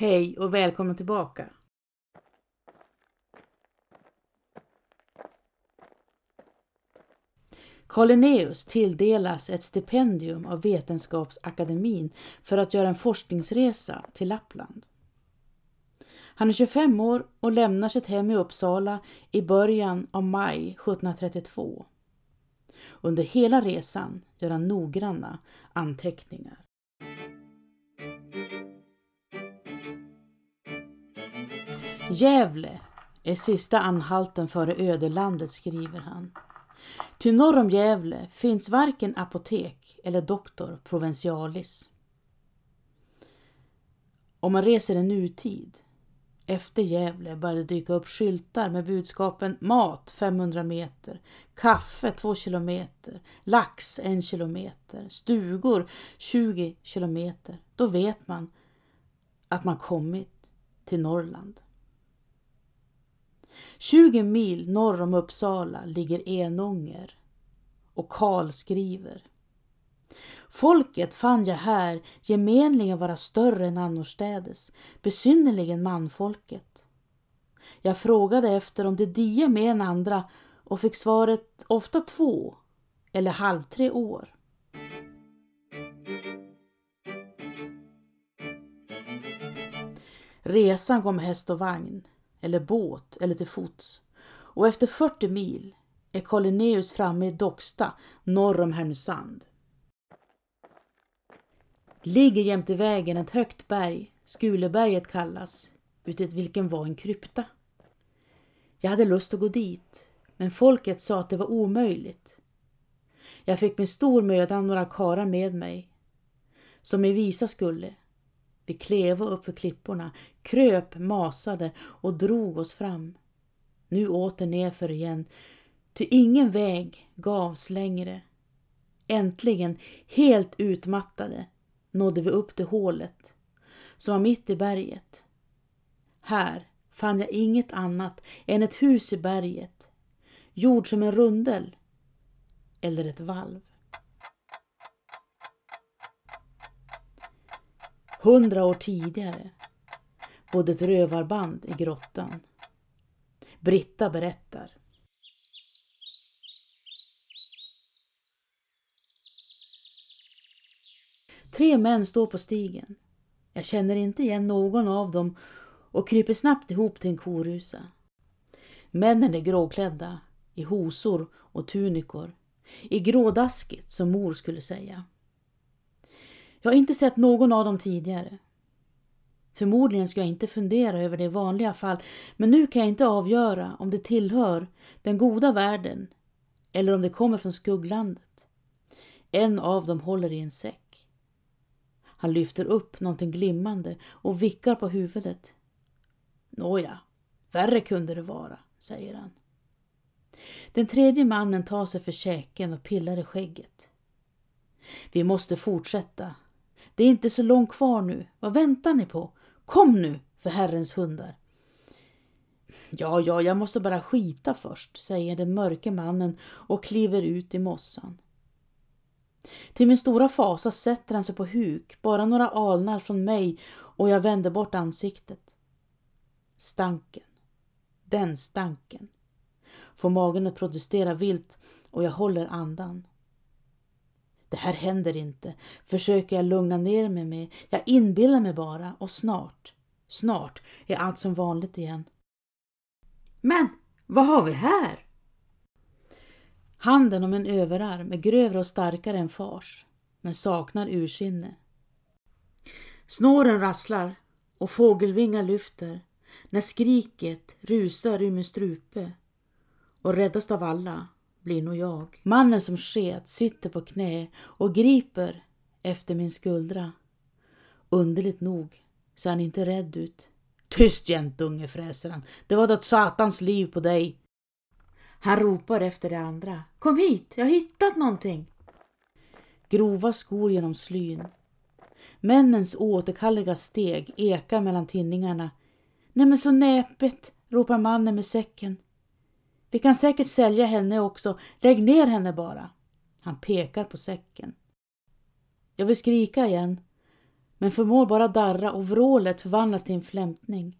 Hej och välkommen tillbaka! Karl Linnaeus tilldelas ett stipendium av Vetenskapsakademin för att göra en forskningsresa till Lappland. Han är 25 år och lämnar sitt hem i Uppsala i början av maj 1732. Under hela resan gör han noggranna anteckningar. Gävle är sista anhalten före ödelandet, skriver han. Ty norr om Gävle finns varken apotek eller doktor provincialis. Om man reser i nutid, efter Gävle börjar det dyka upp skyltar med budskapen mat 500 meter, kaffe 2 kilometer, lax 1 kilometer, stugor 20 kilometer. Då vet man att man kommit till Norrland. 20 mil norr om Uppsala ligger Enånger och Karl skriver Folket fann jag här gemenligen vara större än annorstädes, besynnerligen manfolket. Jag frågade efter om det die med en andra och fick svaret ofta två eller halv tre år. Resan går med häst och vagn eller båt eller till fots. Och efter 40 mil är Karl Linnaeus framme i Docksta norr om Härnösand. Ligger jämte vägen ett högt berg, Skuleberget kallas, utefter vilken var en krypta. Jag hade lust att gå dit, men folket sa att det var omöjligt. Jag fick med stor möda några karar med mig, som i visa skulle, vi klev upp för klipporna, kröp, masade och drog oss fram. Nu åter nerför igen, ty ingen väg gavs längre. Äntligen, helt utmattade, nådde vi upp till hålet, som var mitt i berget. Här fann jag inget annat än ett hus i berget, gjord som en rundel eller ett valv. Hundra år tidigare bodde ett rövarband i grottan. Britta berättar. Tre män står på stigen. Jag känner inte igen någon av dem och kryper snabbt ihop till en korusa. Männen är gråklädda, i hosor och tunikor, i grådaskigt som mor skulle säga. Jag har inte sett någon av dem tidigare. Förmodligen ska jag inte fundera över det i vanliga fall, men nu kan jag inte avgöra om det tillhör den goda världen eller om det kommer från skugglandet. En av dem håller i en säck. Han lyfter upp någonting glimmande och vickar på huvudet. Nåja, värre kunde det vara, säger han. Den tredje mannen tar sig för käken och pillar i skägget. Vi måste fortsätta, det är inte så långt kvar nu. Vad väntar ni på? Kom nu, för Herrens hundar. Ja, ja, jag måste bara skita först, säger den mörke mannen och kliver ut i mossan. Till min stora fasa sätter han sig på huk, bara några alnar från mig och jag vänder bort ansiktet. Stanken. Den stanken. Får magen att protestera vilt och jag håller andan. Det här händer inte, försöker jag lugna ner mig med. Jag inbillar mig bara och snart, snart är allt som vanligt igen. Men vad har vi här? Handen om en överarm är grövre och starkare än fars, men saknar ursinne. Snåren rasslar och fågelvingar lyfter när skriket rusar ur min strupe och räddast av alla blir nog jag. Mannen som sket sitter på knä och griper efter min skuldra. Underligt nog ser han inte rädd ut. Tyst jäntunge, fräser han. Det var ett satans liv på dig. Han ropar efter det andra. Kom hit, jag har hittat någonting. Grova skor genom slyn. Männens återkalleliga steg ekar mellan tinningarna. Nej men så näpet, ropar mannen med säcken. Vi kan säkert sälja henne också. Lägg ner henne bara. Han pekar på säcken. Jag vill skrika igen, men förmår bara darra och vrålet förvandlas till en flämtning.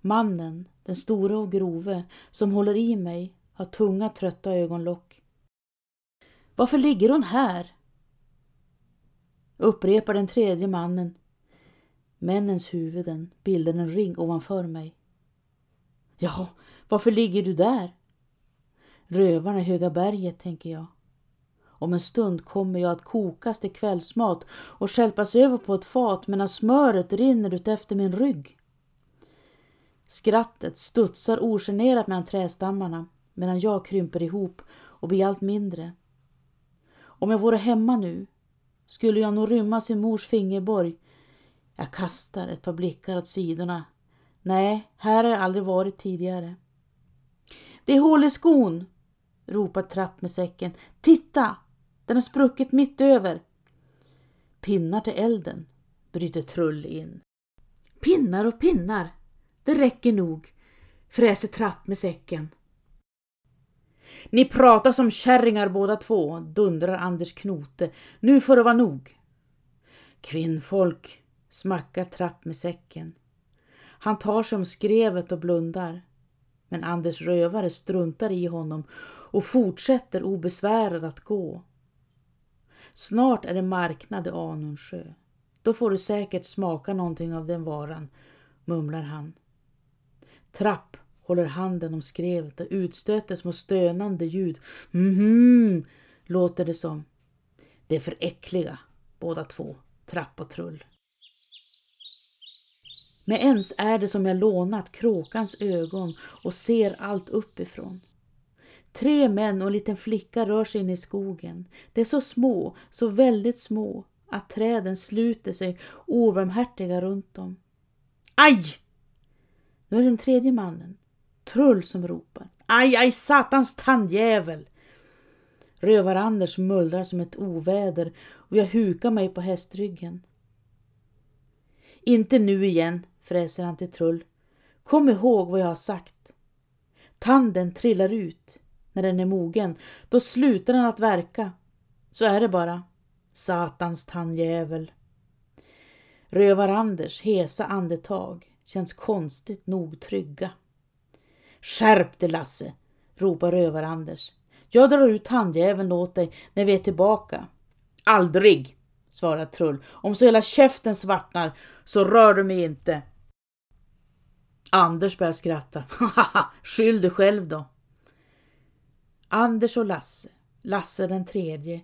Mannen, den store och grove, som håller i mig, har tunga trötta ögonlock. Varför ligger hon här? Upprepar den tredje mannen. Männens huvuden bildar en ring ovanför mig. Ja, varför ligger du där? Rövarna i Höga berget, tänker jag. Om en stund kommer jag att kokas till kvällsmat och skälpas över på ett fat medan smöret rinner ut efter min rygg. Skrattet studsar ogenerat mellan trästammarna medan jag krymper ihop och blir allt mindre. Om jag vore hemma nu skulle jag nog rymma sin mors fingerborg. Jag kastar ett par blickar åt sidorna. Nej, här har jag aldrig varit tidigare. Det är hål i skon, ropar Trapp med säcken. Titta! Den har spruckit mitt över. Pinnar till elden, bryter Trull in. Pinnar och pinnar, det räcker nog, fräser Trapp med säcken. Ni pratar som kärringar båda två, dundrar Anders Knote. Nu får det vara nog. Kvinnfolk, smackar Trapp med säcken. Han tar sig om skrevet och blundar. Men Anders rövare struntar i honom och fortsätter obesvärad att gå. Snart är det marknad i Anundsjö. Då får du säkert smaka någonting av den varan, mumlar han. Trapp håller handen om skrevet och utstöter små stönande ljud. Mhm, låter det som. Det är för äckliga, båda två, Trapp och Trull. Med ens är det som jag lånat kråkans ögon och ser allt uppifrån. Tre män och en liten flicka rör sig in i skogen. De är så små, så väldigt små, att träden sluter sig obarmhärtiga runt dem. Aj! Nu är det den tredje mannen, Trull, som ropar. Aj, aj, satans tandjävel! Rövar-Anders mullrar som ett oväder och jag hukar mig på hästryggen. Inte nu igen, fräser han till Trull. Kom ihåg vad jag har sagt. Tanden trillar ut när den är mogen. Då slutar den att verka. Så är det bara. Satans tandjävel. Rövar-Anders hesa andetag känns konstigt nog trygga. Skärp dig Lasse, ropar Rövar-Anders. Jag drar ut tandjäveln åt dig när vi är tillbaka. Aldrig, svarar Trull. Om så hela käften svartnar så rör du mig inte. Anders börjar skratta. Skyll dig själv då. Anders och Lasse, Lasse den tredje,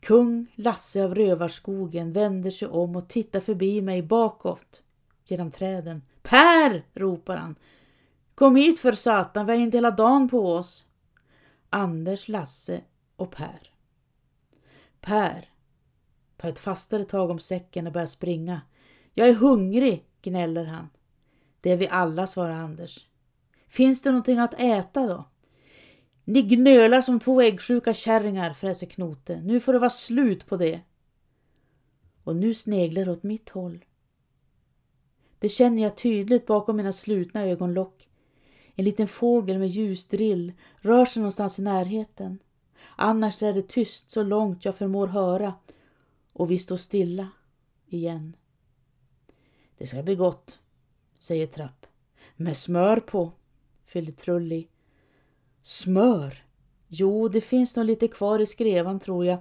kung Lasse av Rövarskogen vänder sig om och tittar förbi mig bakåt genom träden. Per! ropar han. Kom hit för satan, vi har inte hela dagen på oss. Anders, Lasse och Per. Per tar ett fastare tag om säcken och börjar springa. Jag är hungrig, gnäller han. Det är vi alla, svarar Anders. Finns det någonting att äta då? Ni gnölar som två äggsjuka kärringar, fräser Knote. Nu får det vara slut på det. Och nu sneglar det åt mitt håll. Det känner jag tydligt bakom mina slutna ögonlock. En liten fågel med ljusdrill rör sig någonstans i närheten. Annars är det tyst så långt jag förmår höra och vi står stilla igen. Det ska bli gott, säger Trapp. Med smör på, fyller Trulli. Smör? Jo, det finns nog lite kvar i skrevan tror jag.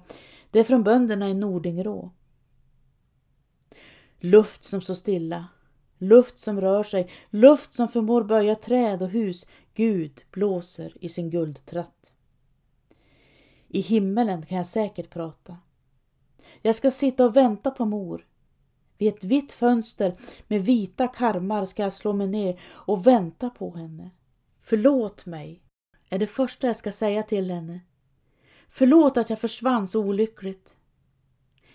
Det är från bönderna i Nordingrå. Luft som står stilla, luft som rör sig, luft som förmår böja träd och hus. Gud blåser i sin guldtratt. I himmelen kan jag säkert prata. Jag ska sitta och vänta på mor. Vid ett vitt fönster med vita karmar ska jag slå mig ner och vänta på henne. Förlåt mig, är det första jag ska säga till henne. Förlåt att jag försvann så olyckligt.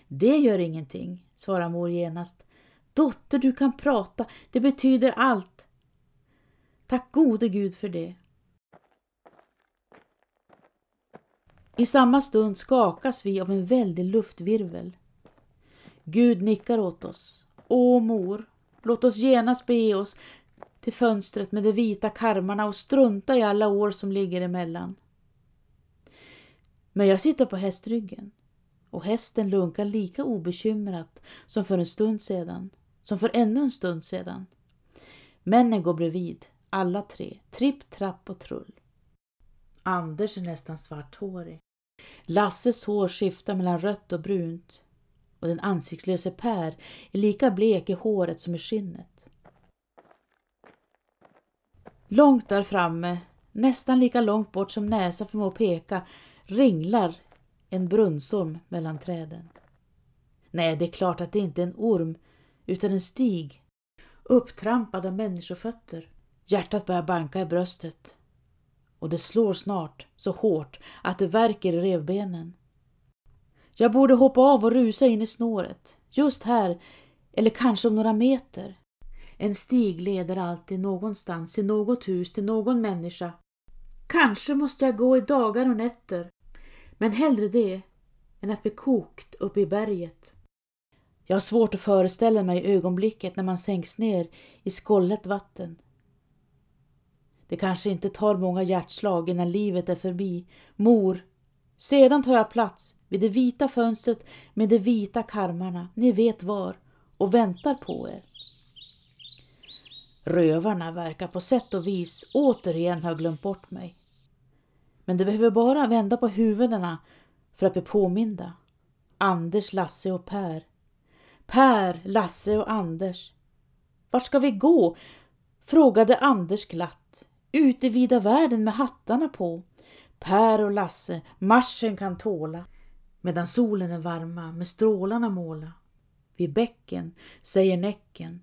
Det gör ingenting, svarar mor genast. Dotter, du kan prata, det betyder allt. Tack gode Gud för det. I samma stund skakas vi av en väldig luftvirvel. Gud nickar åt oss. Åh mor, låt oss genast bege oss till fönstret med de vita karmarna och strunta i alla år som ligger emellan. Men jag sitter på hästryggen och hästen lunkar lika obekymrat som för en stund sedan, som för ännu en stund sedan. Männen går bredvid, alla tre, tripp, trapp och trull. Anders är nästan svarthårig. Lasses hår skiftar mellan rött och brunt och den ansiktslöse Per är lika blek i håret som i skinnet. Långt där framme, nästan lika långt bort som näsan förmår peka, ringlar en brunnsorm mellan träden. Nej, det är klart att det inte är en orm, utan en stig, upptrampad av människofötter. Hjärtat börjar banka i bröstet och det slår snart så hårt att det värker i revbenen. Jag borde hoppa av och rusa in i snåret, just här eller kanske om några meter. En stig leder alltid någonstans, till något hus, till någon människa. Kanske måste jag gå i dagar och nätter, men hellre det än att bli kokt uppe i berget. Jag har svårt att föreställa mig ögonblicket när man sänks ner i skollet vatten. Det kanske inte tar många hjärtslag innan livet är förbi. Mor, sedan tar jag plats vid det vita fönstret med de vita karmarna, ni vet var, och väntar på er. Rövarna verkar på sätt och vis återigen ha glömt bort mig. Men de behöver bara vända på huvudena för att bli påminda. Anders, Lasse och Per. Per, Lasse och Anders. Vart ska vi gå? frågade Anders glatt. Ut i vida världen med hattarna på. Per och Lasse, marschen kan tåla. Medan solen är varma med strålarna måla. Vid bäcken säger Näcken,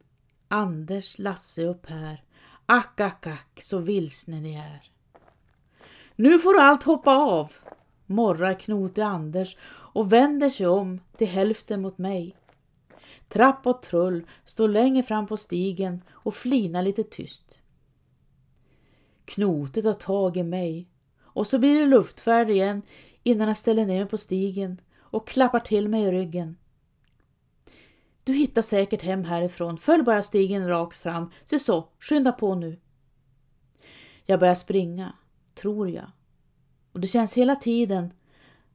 Anders, Lasse och Per. Ack, ack, ack, så vilsne ni är. Nu får allt hoppa av, morrar Knote Anders och vänder sig om till hälften mot mig. Trapp och Trull står längre fram på stigen och flinar lite tyst. Knote tar tag i mig och så blir det luftfärd igen innan han ställer ner mig på stigen och klappar till mig i ryggen. Du hittar säkert hem härifrån, följ bara stigen rakt fram, se så, skynda på nu. Jag börjar springa, tror jag. Och det känns hela tiden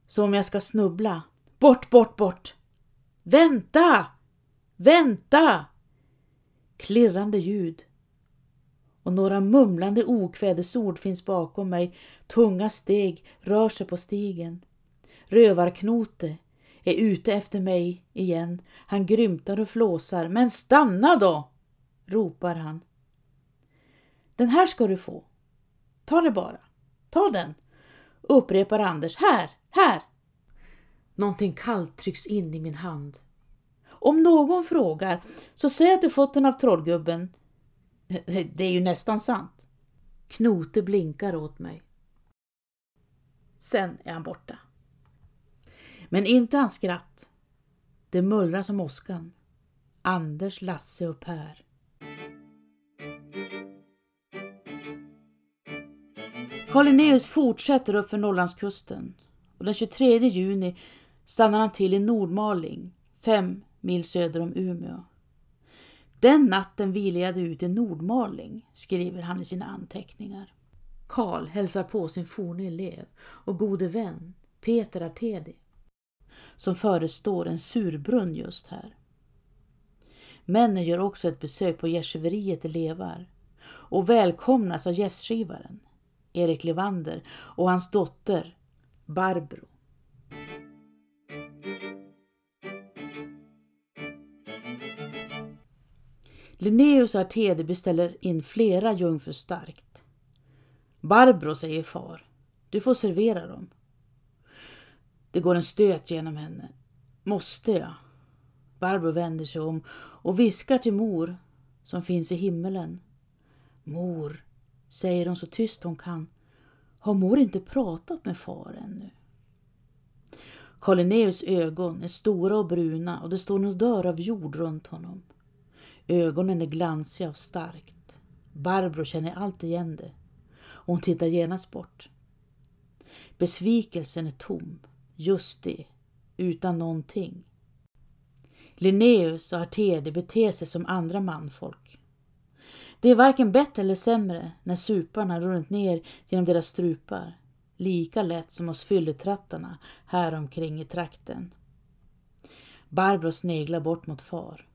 som om jag ska snubbla. Bort, bort, bort! Vänta! Vänta! Klirrande ljud. Och några mumlande okvädesord finns bakom mig. Tunga steg rör sig på stigen. Rövarknote är ute efter mig igen. Han grymtar och flåsar. Men stanna då! ropar han. Den här ska du få. Ta det bara. Ta den, upprepar Anders. Här, här! Någonting kallt trycks in i min hand. Om någon frågar så säg att du fått den av trollgubben. Det är ju nästan sant. Knote blinkar åt mig. Sen är han borta. Men inte hans skratt. Det mullrar som åskan. Anders, Lasse och Per. Karl Linnaeus fortsätter upp för Norrlandskusten och den 23 juni stannar han till i Nordmaling, fem mil söder om Umeå. Den natten vilade jag ut i Nordmaling, skriver han i sina anteckningar. Karl hälsar på sin forne elev och gode vän Peter Artedi som förestår en surbrunn just här. Männen gör också ett besök på gästgiveriet i Levar och välkomnas av gästgivaren Erik Levander och hans dotter Barbro. Linnaeus och Artedi beställer in flera jungfrur starkt. Barbro, säger far, du får servera dem. Det går en stöt genom henne. Måste jag? Barbro vänder sig om och viskar till mor som finns i himmelen. Mor, säger hon så tyst hon kan. Har mor inte pratat med far ännu? Karl Linnaeus ögon är stora och bruna och det står en odör av jord runt honom. Ögonen är glansiga och starkt. Barbro känner allt igen det. Hon tittar genast bort. Besvikelsen är tom. Just det. Utan någonting. Linnaeus och Artedi beter sig som andra manfolk. Det är varken bättre eller sämre när suparna runnit ner genom deras strupar. Lika lätt som hos fylletrattarna häromkring i trakten. Barbro sneglar bort mot far.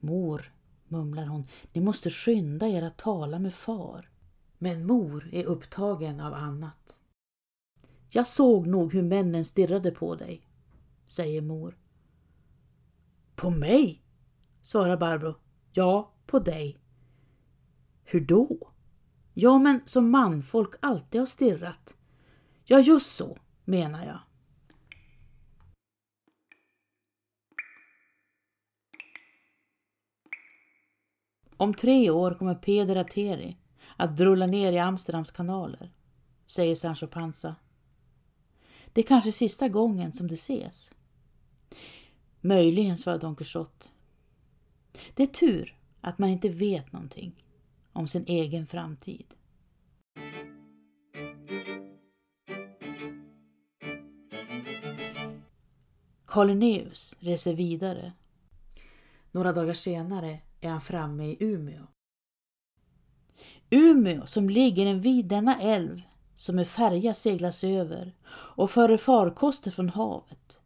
Mor, mumlar hon, ni måste skynda er att tala med far. Men mor är upptagen av annat. Jag såg nog hur männen stirrade på dig, säger mor. På mig? svarar Barbro. Ja, på dig. Hur då? Ja, men som manfolk alltid har stirrat. Ja, just så, menar jag. Om tre år kommer Peder Ateri att drulla ner i Amsterdams kanaler, säger Sancho Panza. Det är kanske sista gången som det ses. Möjligen, svarade Don Quixote. Det är tur att man inte vet någonting om sin egen framtid. Karl Linnaeus reser vidare. Några dagar senare är han framme i Umeå. Umeå som ligger invid denna älv som med färja seglas över och före farkoster från havet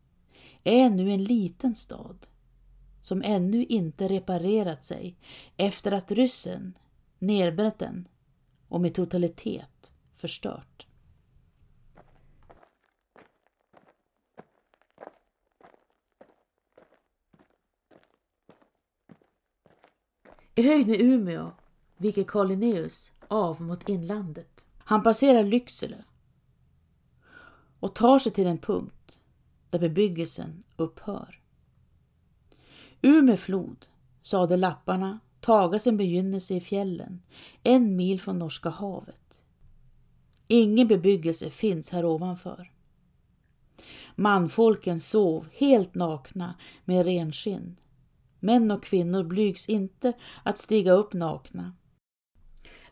är nu en liten stad som ännu inte reparerat sig efter att ryssen nedbränt den och med totalitet förstört. I höjd med Umeå viker Karl Linnaeus av mot inlandet. Han passerar Lycksele och tar sig till en punkt där bebyggelsen upphör. Ume flod, sade lapparna, taga sin begynnelse i fjällen, en mil från Norska havet. Ingen bebyggelse finns här ovanför. Manfolken sov helt nakna med renskinn. Män och kvinnor blygs inte att stiga upp nakna.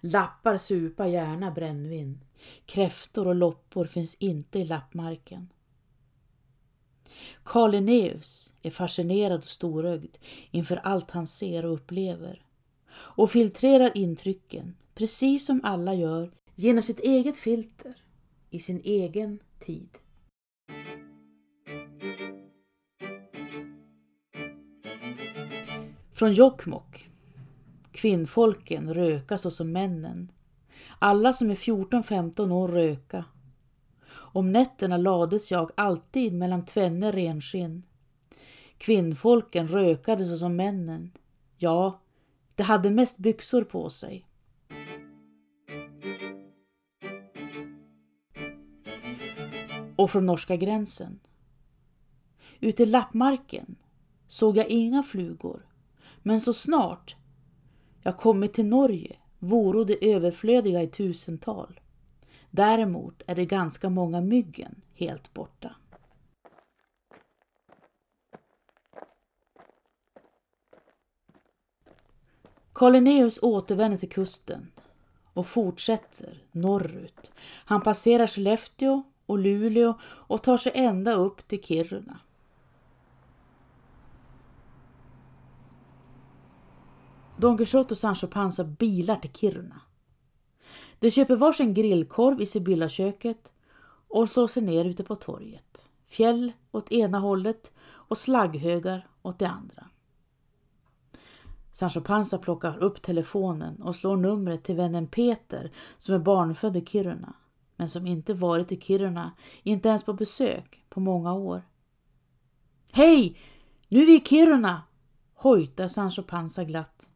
Lappar supa gärna brännvin. Kräftor och loppor finns inte i lappmarken. Karl Linnaeus är fascinerad och storögd inför allt han ser och upplever och filtrerar intrycken, precis som alla gör, genom sitt eget filter i sin egen tid. Från Jokkmokk. Kvinnfolken röka så som männen. Alla som är 14-15 år röka om nätterna lades jag alltid mellan tvenne renskinn. Kvinnfolken rökade såsom männen. Ja, de hade mest byxor på sig. Och från norska gränsen. Ute i lappmarken såg jag inga flugor, men så snart jag kommit till Norge voro de överflödiga i tusental. Däremot är det ganska många myggen helt borta. Karl Linnaeus återvänder till kusten och fortsätter norrut. Han passerar Skellefteå och Luleå och tar sig ända upp till Kiruna. Don Quixote och Sancho Panza bilar till Kiruna. De köper varsin grillkorv i Sibylla-köket och slår sig ner ute på torget. Fjäll åt ena hållet och slagghögar åt det andra. Sancho Panza plockar upp telefonen och slår numret till vännen Peter som är barnfödd i Kiruna men som inte varit i Kiruna, inte ens på besök, på många år. Hej! Nu är vi i Kiruna! hojtar Sancho Panza glatt.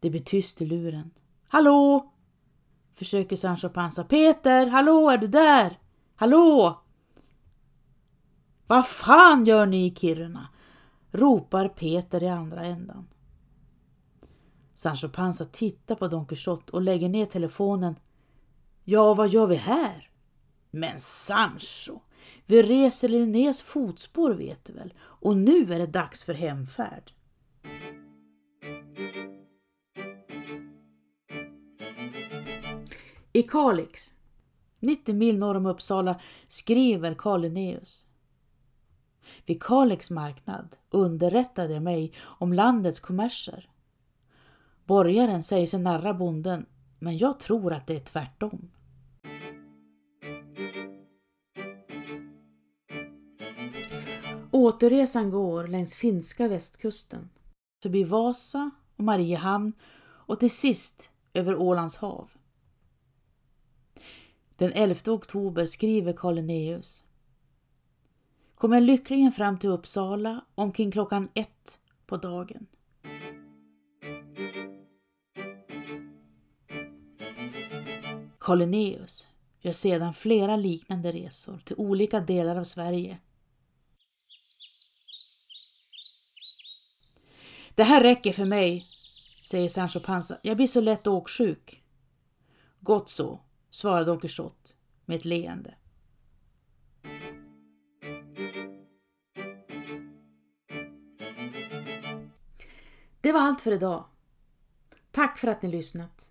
Det blir tyst i luren. Hallå! försöker Sancho Panza. Peter, hallå, är du där? Hallå! Vad fan gör ni i Kiruna? ropar Peter i andra ändan. Sancho Panza tittar på Don Quixote och lägger ner telefonen. Ja, vad gör vi här? Men Sancho, vi reser Linnés fotspår vet du väl och nu är det dags för hemfärd. I Kalix, 90 mil norr om Uppsala, skriver Karl Linnaeus. Vid Kalix marknad underrättade jag mig om landets kommerser. Borgaren säger sig narra bonden, men jag tror att det är tvärtom. Återresan går längs finska västkusten, förbi Vasa och Mariehamn och till sist över Ålands hav. Den 11 oktober skriver Karl Linnaeus. Kom jag lyckligen fram till Uppsala omkring klockan ett på dagen. Karl Linnaeus gör sedan flera liknande resor till olika delar av Sverige. Det här räcker för mig, säger Sancho Panza. Jag blir så lätt åksjuk. Gott så, svarade Don Quixote med ett leende. Det var allt för idag. Tack för att ni lyssnat.